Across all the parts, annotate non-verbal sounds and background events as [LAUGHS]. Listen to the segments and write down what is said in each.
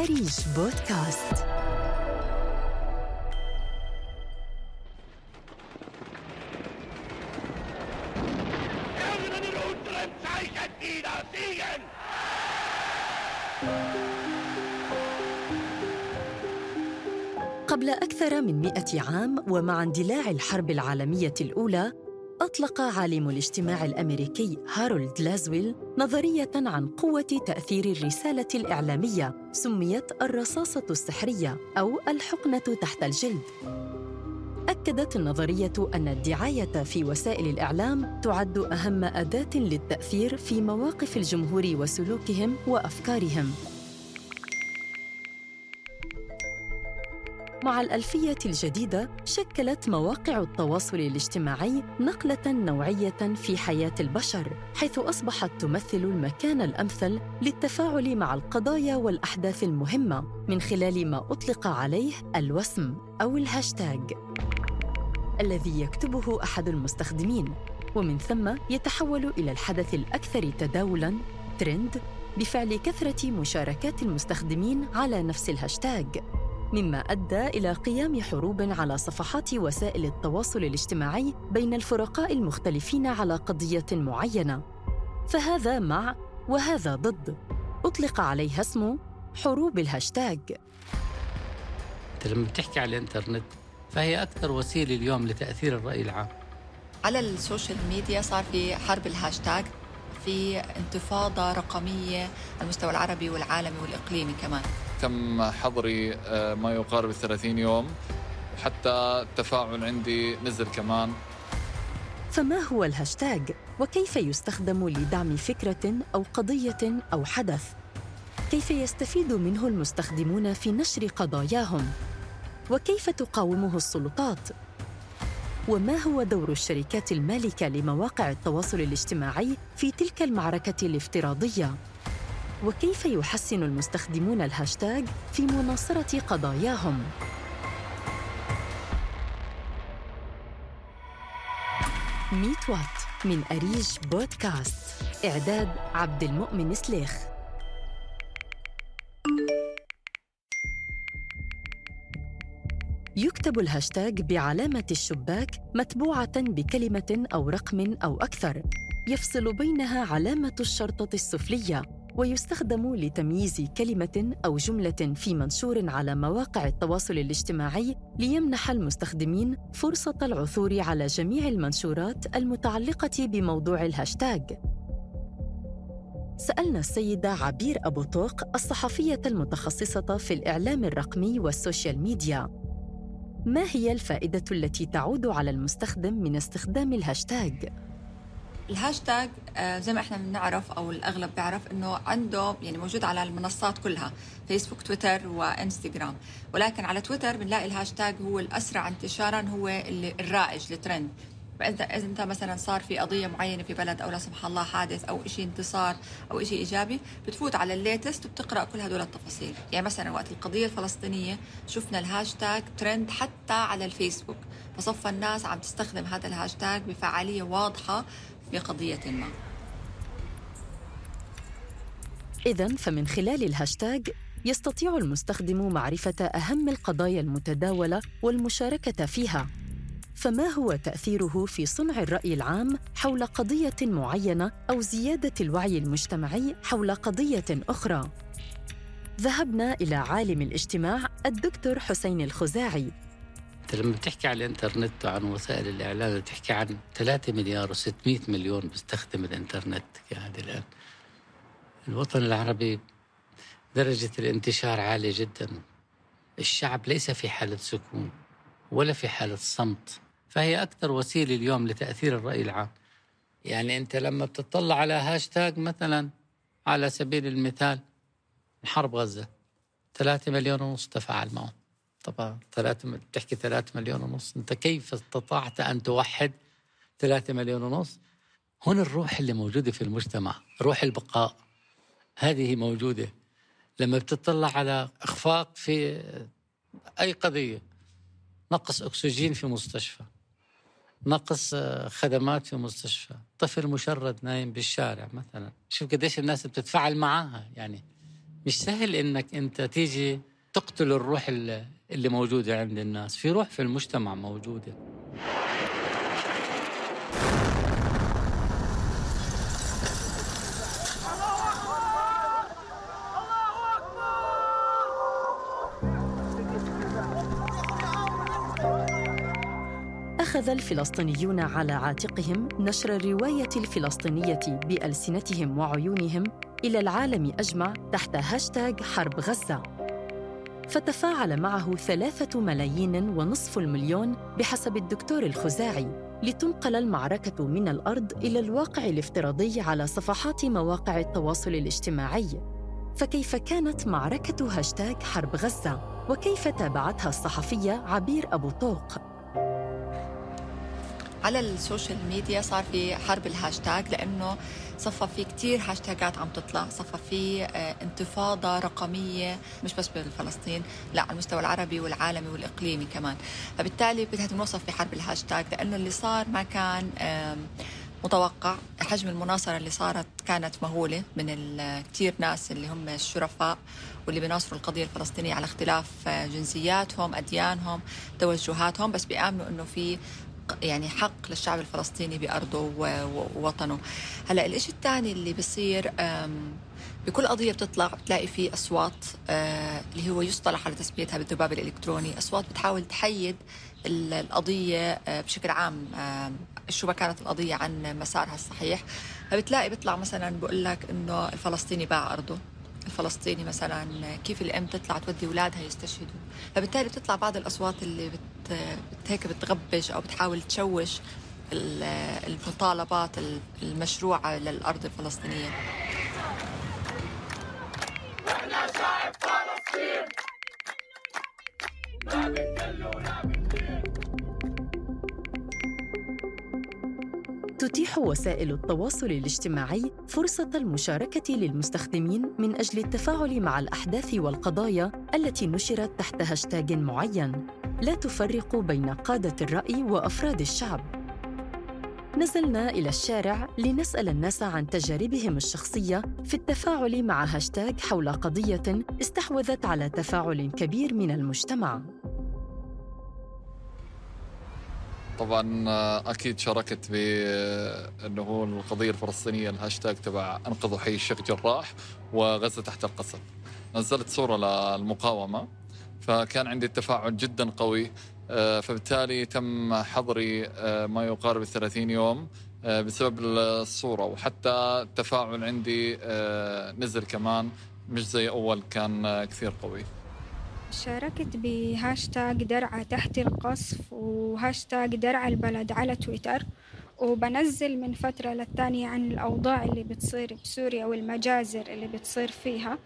أريج بودكاست قبل أكثر من مئة عام ومع اندلاع الحرب العالمية الأولى أطلق عالم الاجتماع الأمريكي هارولد لازويل نظرية عن قوة تأثير الرسالة الإعلامية سميت الرصاصة السحرية أو الحقنة تحت الجلد. أكدت النظرية أن الدعاية في وسائل الإعلام تعد أهم أداة للتأثير في مواقف الجمهور وسلوكهم وأفكارهم. مع الألفية الجديدة شكلت مواقع التواصل الاجتماعي نقلة نوعية في حياة البشر، حيث أصبحت تمثل المكان الأمثل للتفاعل مع القضايا والأحداث المهمة من خلال ما أطلق عليه الوسم أو الهاشتاج، الذي يكتبه أحد المستخدمين، ومن ثم يتحول إلى الحدث الأكثر تداولاً ترند بفعل كثرة مشاركات المستخدمين على نفس الهاشتاج. مما أدى إلى قيام حروب على صفحات وسائل التواصل الاجتماعي بين الفرقاء المختلفين على قضية معينة. فهذا مع وهذا ضد. أطلق عليها اسم حروب الهاشتاج. إنت لما بتحكي على الإنترنت فهي أكثر وسيلة اليوم لتأثير الرأي العام. على ال social media صار في حرب الهاشتاج في انتفاضة رقمية على المستوى العربي والعالمي والإقليمي كمان. تم حظري آه، ما يقارب 30 يوم. وحتى التفاعل عندي نزل كمان. فما هو الهاشتاج؟ وكيف يستخدم لدعم فكرة أو قضية أو حدث؟ كيف يستفيد منه المستخدمون في نشر قضاياهم؟ وكيف تقاومه السلطات؟ وما هو دور الشركات المالكة لمواقع التواصل الاجتماعي في تلك المعركة الافتراضية؟ وكيف يحسن المستخدمون الهاشتاج في مناصرة قضاياهم؟ ميت وات من أريج بودكاست. إعداد عبد المؤمن سليخ. يكتب الهاشتاج بعلامة الشباك متبوعة بكلمة أو رقم أو أكثر. يفصل بينها علامة الشرطة السفلية. ويستخدم لتمييز كلمة أو جملة في منشور على مواقع التواصل الاجتماعي ليمنح المستخدمين فرصة العثور على جميع المنشورات المتعلقة بموضوع الهاشتاج سألنا السيدة عبير أبو طوق الصحفية المتخصصة في الإعلام الرقمي وال social media. ما هي الفائدة التي تعود على المستخدم من استخدام الهاشتاج الهاشتاج آه، زي ما إحنا بنعرف أو الاغلب بيعرف انه عنده يعني موجود على المنصات كلها فيسبوك تويتر وانستغرام. ولكن على تويتر بنلاقي الهاشتاج هو الأسرع انتشارا هو الرائج الترند فاذا إذا أنت مثلا صار في قضية معينة في بلد أو لا سمح الله حادث أو شيء انتصار أو شيء إيجابي بتفوت على ال latest وبتقرأ كل هدول التفاصيل. يعني مثلا وقت القضية الفلسطينية شفنا الهاشتاج ترند حتى على الفيسبوك. فصفى الناس عم تستخدم هذا الهاشتاج بفعالية واضحة بقضية ما. إذا فمن خلال الهاشتاج يستطيع المستخدم معرفة أهم القضايا المتداولة والمشاركة فيها. فما هو تأثيره في صنع الرأي العام حول قضية معينة أو زيادة الوعي المجتمعي حول قضية أخرى؟ ذهبنا إلى عالم الاجتماع الدكتور حسين الخزاعي. أنت لما بتحكي عن الإنترنت وعن وسائل الاعلام بتحكي عن 3 مليار و600 مليون بيستخدم الإنترنت يعني الآن. الوطن العربي درجة الانتشار عالية جدا. الشعب ليس في حالة سكون ولا في حالة صمت. فهي أكثر وسيلة اليوم لتأثير الرأي العام. يعني أنت لما بتطلع على هاشتاج مثلا على سبيل المثال حرب غزة ثلاثة مليون ونص تفاعل معهم. طبعا ثلاثة بتحكي ثلاثة مليون ونص. أنت كيف استطعت أن توحد ثلاثة مليون ونص؟ هنا الروح اللي موجودة في المجتمع روح البقاء. هذه موجودة. لما بتطلع على إخفاق في أي قضية نقص أكسجين في مستشفى. نقص خدمات في مستشفى. طفل مشرد نايم بالشارع مثلا. شوف قديش الناس بتتفاعل معها يعني مش سهل إنك أنت تيجي تقتل الروح اللي موجودة عند الناس. في روح في المجتمع موجودة. أخذ الفلسطينيون على عاتقهم نشر الرواية الفلسطينية بألسنتهم وعيونهم إلى العالم أجمع تحت هاشتاغ حرب غزة فتفاعل معه ثلاثة ملايين ونصف المليون بحسب الدكتور الخزاعي لتنقل المعركة من الأرض إلى الواقع الافتراضي على صفحات مواقع التواصل الاجتماعي فكيف كانت معركة هاشتاغ حرب غزة؟ وكيف تابعتها الصحفية عبير أبو طوق؟ على ال social media صار في حرب الهاشتاج لأنه صفى في كتير هاشتاجات عم تطلع. صفى في آه، انتفاضة رقمية مش بس بفلسطين لا على المستوى العربي والعالمي والإقليمي كمان. فبالتالي بدنا نوصف في حرب الهاشتاج لأنه اللي صار ما كان متوقع. حجم المناصرة اللي صارت كانت مهولة من كتير ناس اللي هم الشرفاء واللي بيناصروا القضية الفلسطينية على اختلاف آه، جنسياتهم أديانهم توجهاتهم. بس بيآمنوا أنه في يعني حق للشعب الفلسطيني بأرضه ووطنه. هلا الإشي الثاني اللي بصير بكل قضية بتطلع بتلاقي في أصوات آه، اللي هو يصطلح على تسميتها بالذباب الإلكتروني أصوات بتحاول تحيد القضية آه، بشكل عام شو ما كانت القضية عن مسارها الصحيح. فبتلاقي بيطلع مثلا بقول لك إنه الفلسطيني باع أرضه. الفلسطيني مثلا كيف الام تطلع تودي أولادها يستشهدوا. فبالتالي بتطلع بعض الأصوات اللي بت, هيك بتغبش أو بتحاول تشوش المطالبات المشروعة للأرض الفلسطينية. تتيح وسائل التواصل الاجتماعي فرصة المشاركة للمستخدمين من أجل التفاعل مع الأحداث والقضايا التي نشرت تحت هاشتاج معين، لا تفرق بين قادة الرأي وأفراد الشعب. نزلنا إلى الشارع لنسأل الناس عن تجاربهم الشخصية في التفاعل مع هاشتاج حول قضية استحوذت على تفاعل كبير من المجتمع. طبعا آه، أكيد شاركت بانه هو القضية الفلسطينية الهاشتاج تبع انقذوا حي الشيخ جراح وغزة تحت القصف. نزلت صورة للمقاومة فكان عندي تفاعل جدا قوي آه، فبالتالي تم حظري آه، ما يقارب 30 يوم بسبب الصورة. وحتى التفاعل عندي نزل كمان مش زي أول كان كثير قوي. شاركت بهاشتاج درعا تحت القصف وهاشتاج درعا البلد على تويتر وبنزل من فترة للتانية عن الأوضاع اللي بتصير بسوريا والمجازر اللي بتصير فيها.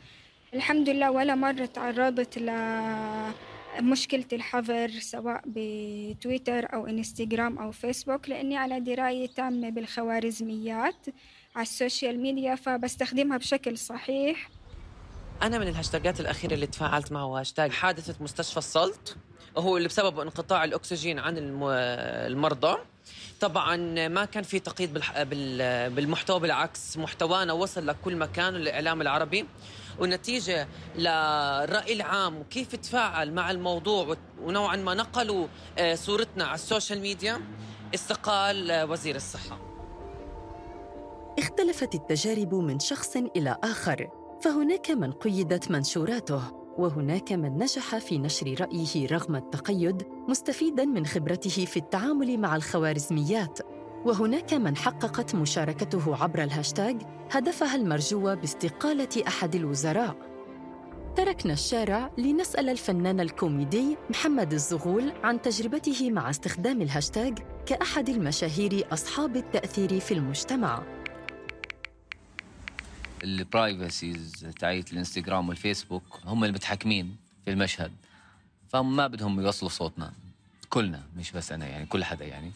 الحمد لله ولا مرة تعرضت لمشكلة الحظر سواء بتويتر أو إنستغرام أو فيسبوك لأني على دراية تامة بالخوارزميات على ال social media فبستخدمها بشكل صحيح. أنا من الهاشتاجات الأخيرة اللي تفاعلت معه هاشتاج حادثة مستشفى السلط وهو اللي بسببه انقطاع الأكسجين عن المرضى. طبعا ما كان في تقييد بالمحتوى بالعكس محتوانا وصل لكل مكان الإعلام العربي. ونتيجة للرأي العام وكيف تفاعل مع الموضوع ونوعا ما نقلوا آه، صورتنا على ال social media. استقال آه، وزير الصحة. اختلفت التجارب من شخص إلى آخر. فهناك من قيدت منشوراته وهناك من نجح في نشر رأيه رغم التقيد مستفيدا من خبرته في التعامل مع الخوارزميات. وهناك من حققت مشاركته عبر الهاشتاج هدفها المرجو باستقالة أحد الوزراء. تركنا الشارع لنسأل الفنان الكوميدي محمد الزغول عن تجربته مع استخدام الهاشتاج كأحد المشاهير أصحاب التأثير في المجتمع. البرايفسيز تاعيت الانستغرام والفيسبوك هم المتحكمين في المشهد. فهم ما بدهم يوصلوا صوتنا. كلنا مش بس أنا يعني كل حدا يعني.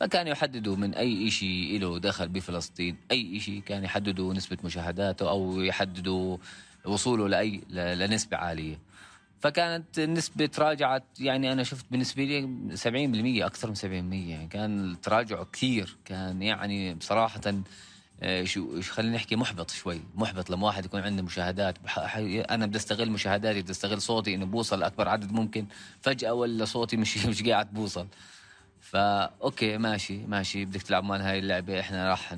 فكانوا يحددوا من أي شيء له دخل بفلسطين أي شيء كان يحددوا نسبة مشاهداته أو يحددوا وصوله لأي لنسبة عالية. فكانت النسبة تراجعت يعني أنا شفت بالنسبة لي 70% أكثر من 70% يعني كان التراجع كثير. كان يعني بصراحة شو خلينا نحكي محبط شوي محبط لما واحد يكون عنده مشاهدات أنا بدي أستغل مشاهداتي بدي أستغل صوتي إنه بوصل لأكبر عدد ممكن فجأة ولا صوتي مش [LAUGHS] مش قاعد بوصل فا okay ماشي ماشي بدك تلعب معنا هاي اللعبة إحنا راح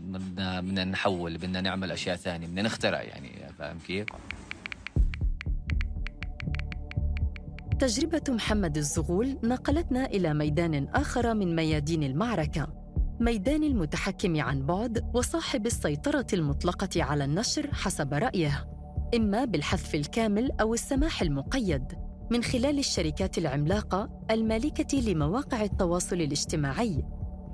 بدنا بدنا نحول بدنا نعمل أشياء ثانية بدنا نخترع يعني فاهم كيف؟ تجربة محمد الزغول نقلتنا إلى ميدان آخر من ميادين المعركة ميدان المتحكم عن بعد وصاحب السيطرة المطلقة على النشر حسب رأيه إما بالحذف الكامل أو السماح المقيد من خلال الشركات العملاقة المالكة لمواقع التواصل الاجتماعي.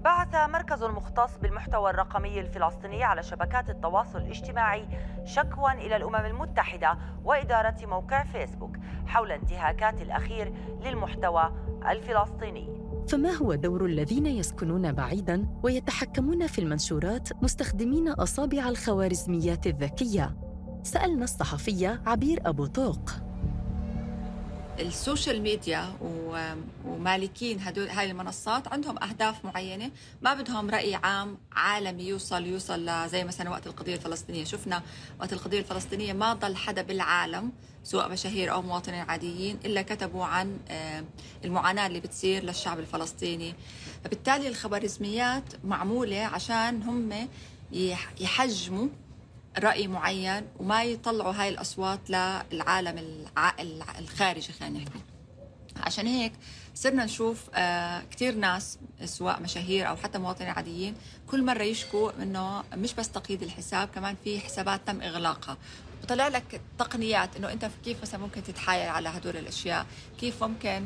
بعث مركز مختص بالمحتوى الرقمي الفلسطيني على شبكات التواصل الاجتماعي شكوى إلى الأمم المتحدة وإدارة موقع فيسبوك حول انتهاكات الأخير للمحتوى الفلسطيني. فما هو دور الذين يسكنون بعيداً ويتحكمون في المنشورات مستخدمين أصابع الخوارزميات الذكية؟ سألنا الصحفية عبير أبو طوق ال social media ومالكين هدول هاي المنصات عندهم أهداف معينة. ما بدهم رأي عام عالمي يوصل يوصل زي مثلا وقت القضية الفلسطينية. شفنا وقت القضية الفلسطينية ما ضل حدا بالعالم سواء مشاهير أو مواطنين عاديين إلا كتبوا عن آه، المعاناة اللي بتصير للشعب الفلسطيني. فبالتالي الخوارزميات معمولة عشان هم يحجموا رأي معين وما يطلعوا هاي الأصوات للعالم الخارجي خلينا نحكي. عشان هيك صرنا نشوف آه كثير ناس سواء مشاهير أو حتى مواطنين عاديين كل مرة يشكوا إنه مش بس تقييد الحساب كمان في حسابات تم إغلاقها. بطلع لك تقنيات إنه أنت كيف مثلا ممكن تتحايل على هدول الأشياء؟ كيف ممكن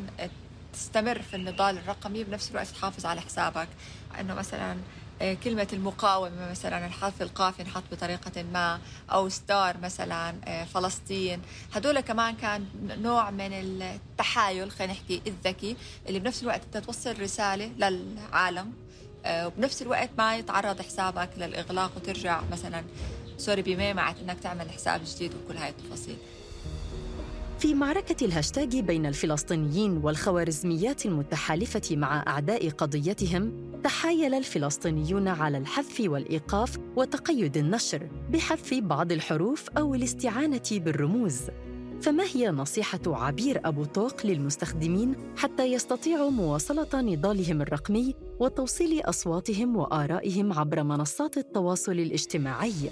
تستمر في النضال الرقمي بنفس الوقت تحافظ على حسابك؟ إنه مثلا كلمة المقاومة مثلا الحرف القافي انحط بطريقة ما أو ستار مثلا آه، فلسطين. هدول كمان كان نوع من التحايل خلينا نحكي الذكي اللي بنفس الوقت أنت توصل رسالة للعالم آه، وبنفس الوقت ما يتعرض حسابك للإغلاق وترجع مثلا sorry بمعمعة إنك تعمل حساب جديد وكل هاي التفاصيل. في معركة الهاشتاج بين الفلسطينيين والخوارزميات المتحالفة مع أعداء قضيتهم، تحايل الفلسطينيون على الحذف والإيقاف وتقيد النشر بحذف بعض الحروف أو الاستعانة بالرموز. فما هي نصيحة عبير أبو طوق للمستخدمين حتى يستطيعوا مواصلة نضالهم الرقمي وتوصيل أصواتهم وآرائهم عبر منصات التواصل الاجتماعي؟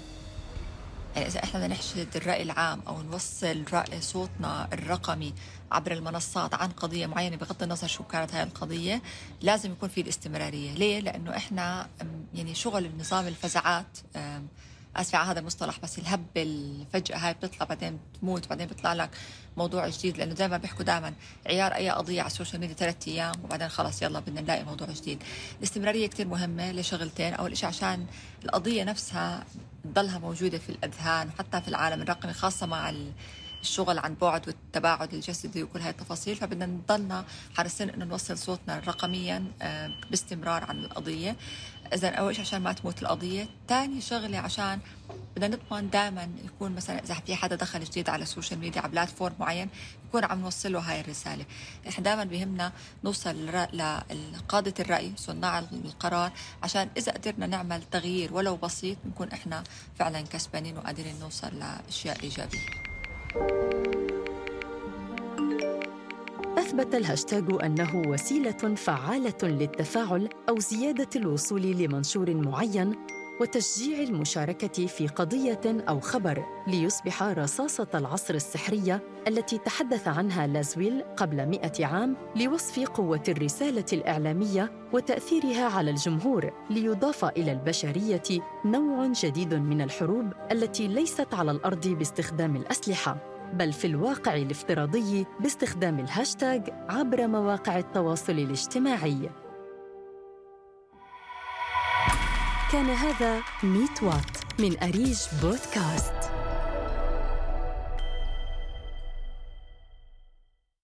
يعني إذا إحنا بدنا نحشد الرأي العام أو نوصل رأي صوتنا الرقمي عبر المنصات عن قضية معينة بغض النظر شو كانت هاي القضية لازم يكون في الاستمرارية. ليه؟ لأنه إحنا يعني شغل النظام الفزعات آسفة على هذا المصطلح بس الهبه الفجأة هاي بتطلع بعدين بتموت بعدين بيطلع لك موضوع جديد. لأنه دائما بيحكوا دائما عيار أي قضية على ال social media ثلاث أيام وبعدين خلص يلا بدنا نلاقي موضوع جديد. الاستمرارية كثير مهمة لشغلتين أول شيء عشان القضية نفسها تضلها موجودة في الأذهان وحتى في العالم الرقمي خاصة مع الشغل عن بعد والتباعد الجسدي وكل هاي التفاصيل. فبدنا نضلنا حريصين إنه نوصل صوتنا رقميا آه، باستمرار عن القضية. إذا أول شيء عشان ما تموت القضية ثاني شغلة عشان بدنا نضمن دائما يكون مثلا إذا في حدا دخل جديد على ال social media على platform معين يكون عم نوصل له هاي الرسالة. إحنا دائما بهمنا نوصل لقادة الرأي صناع القرار عشان إذا قدرنا نعمل تغيير ولو بسيط نكون إحنا فعلا كسبانين وقادرين نوصل لأشياء إيجابية. أثبت الهاشتاج أنه وسيلة فعالة للتفاعل أو زيادة الوصول لمنشور معين وتشجيع المشاركة في قضية أو خبر ليصبح رصاصة العصر السحرية التي تحدث عنها لازويل قبل مئة عام لوصف قوة الرسالة الإعلامية وتأثيرها على الجمهور ليضاف إلى البشرية نوع جديد من الحروب التي ليست على الأرض باستخدام الأسلحة. بل في الواقع الافتراضي باستخدام الهاشتاغ عبر مواقع التواصل الاجتماعي. كان هذا ميت وات من أريج بودكاست.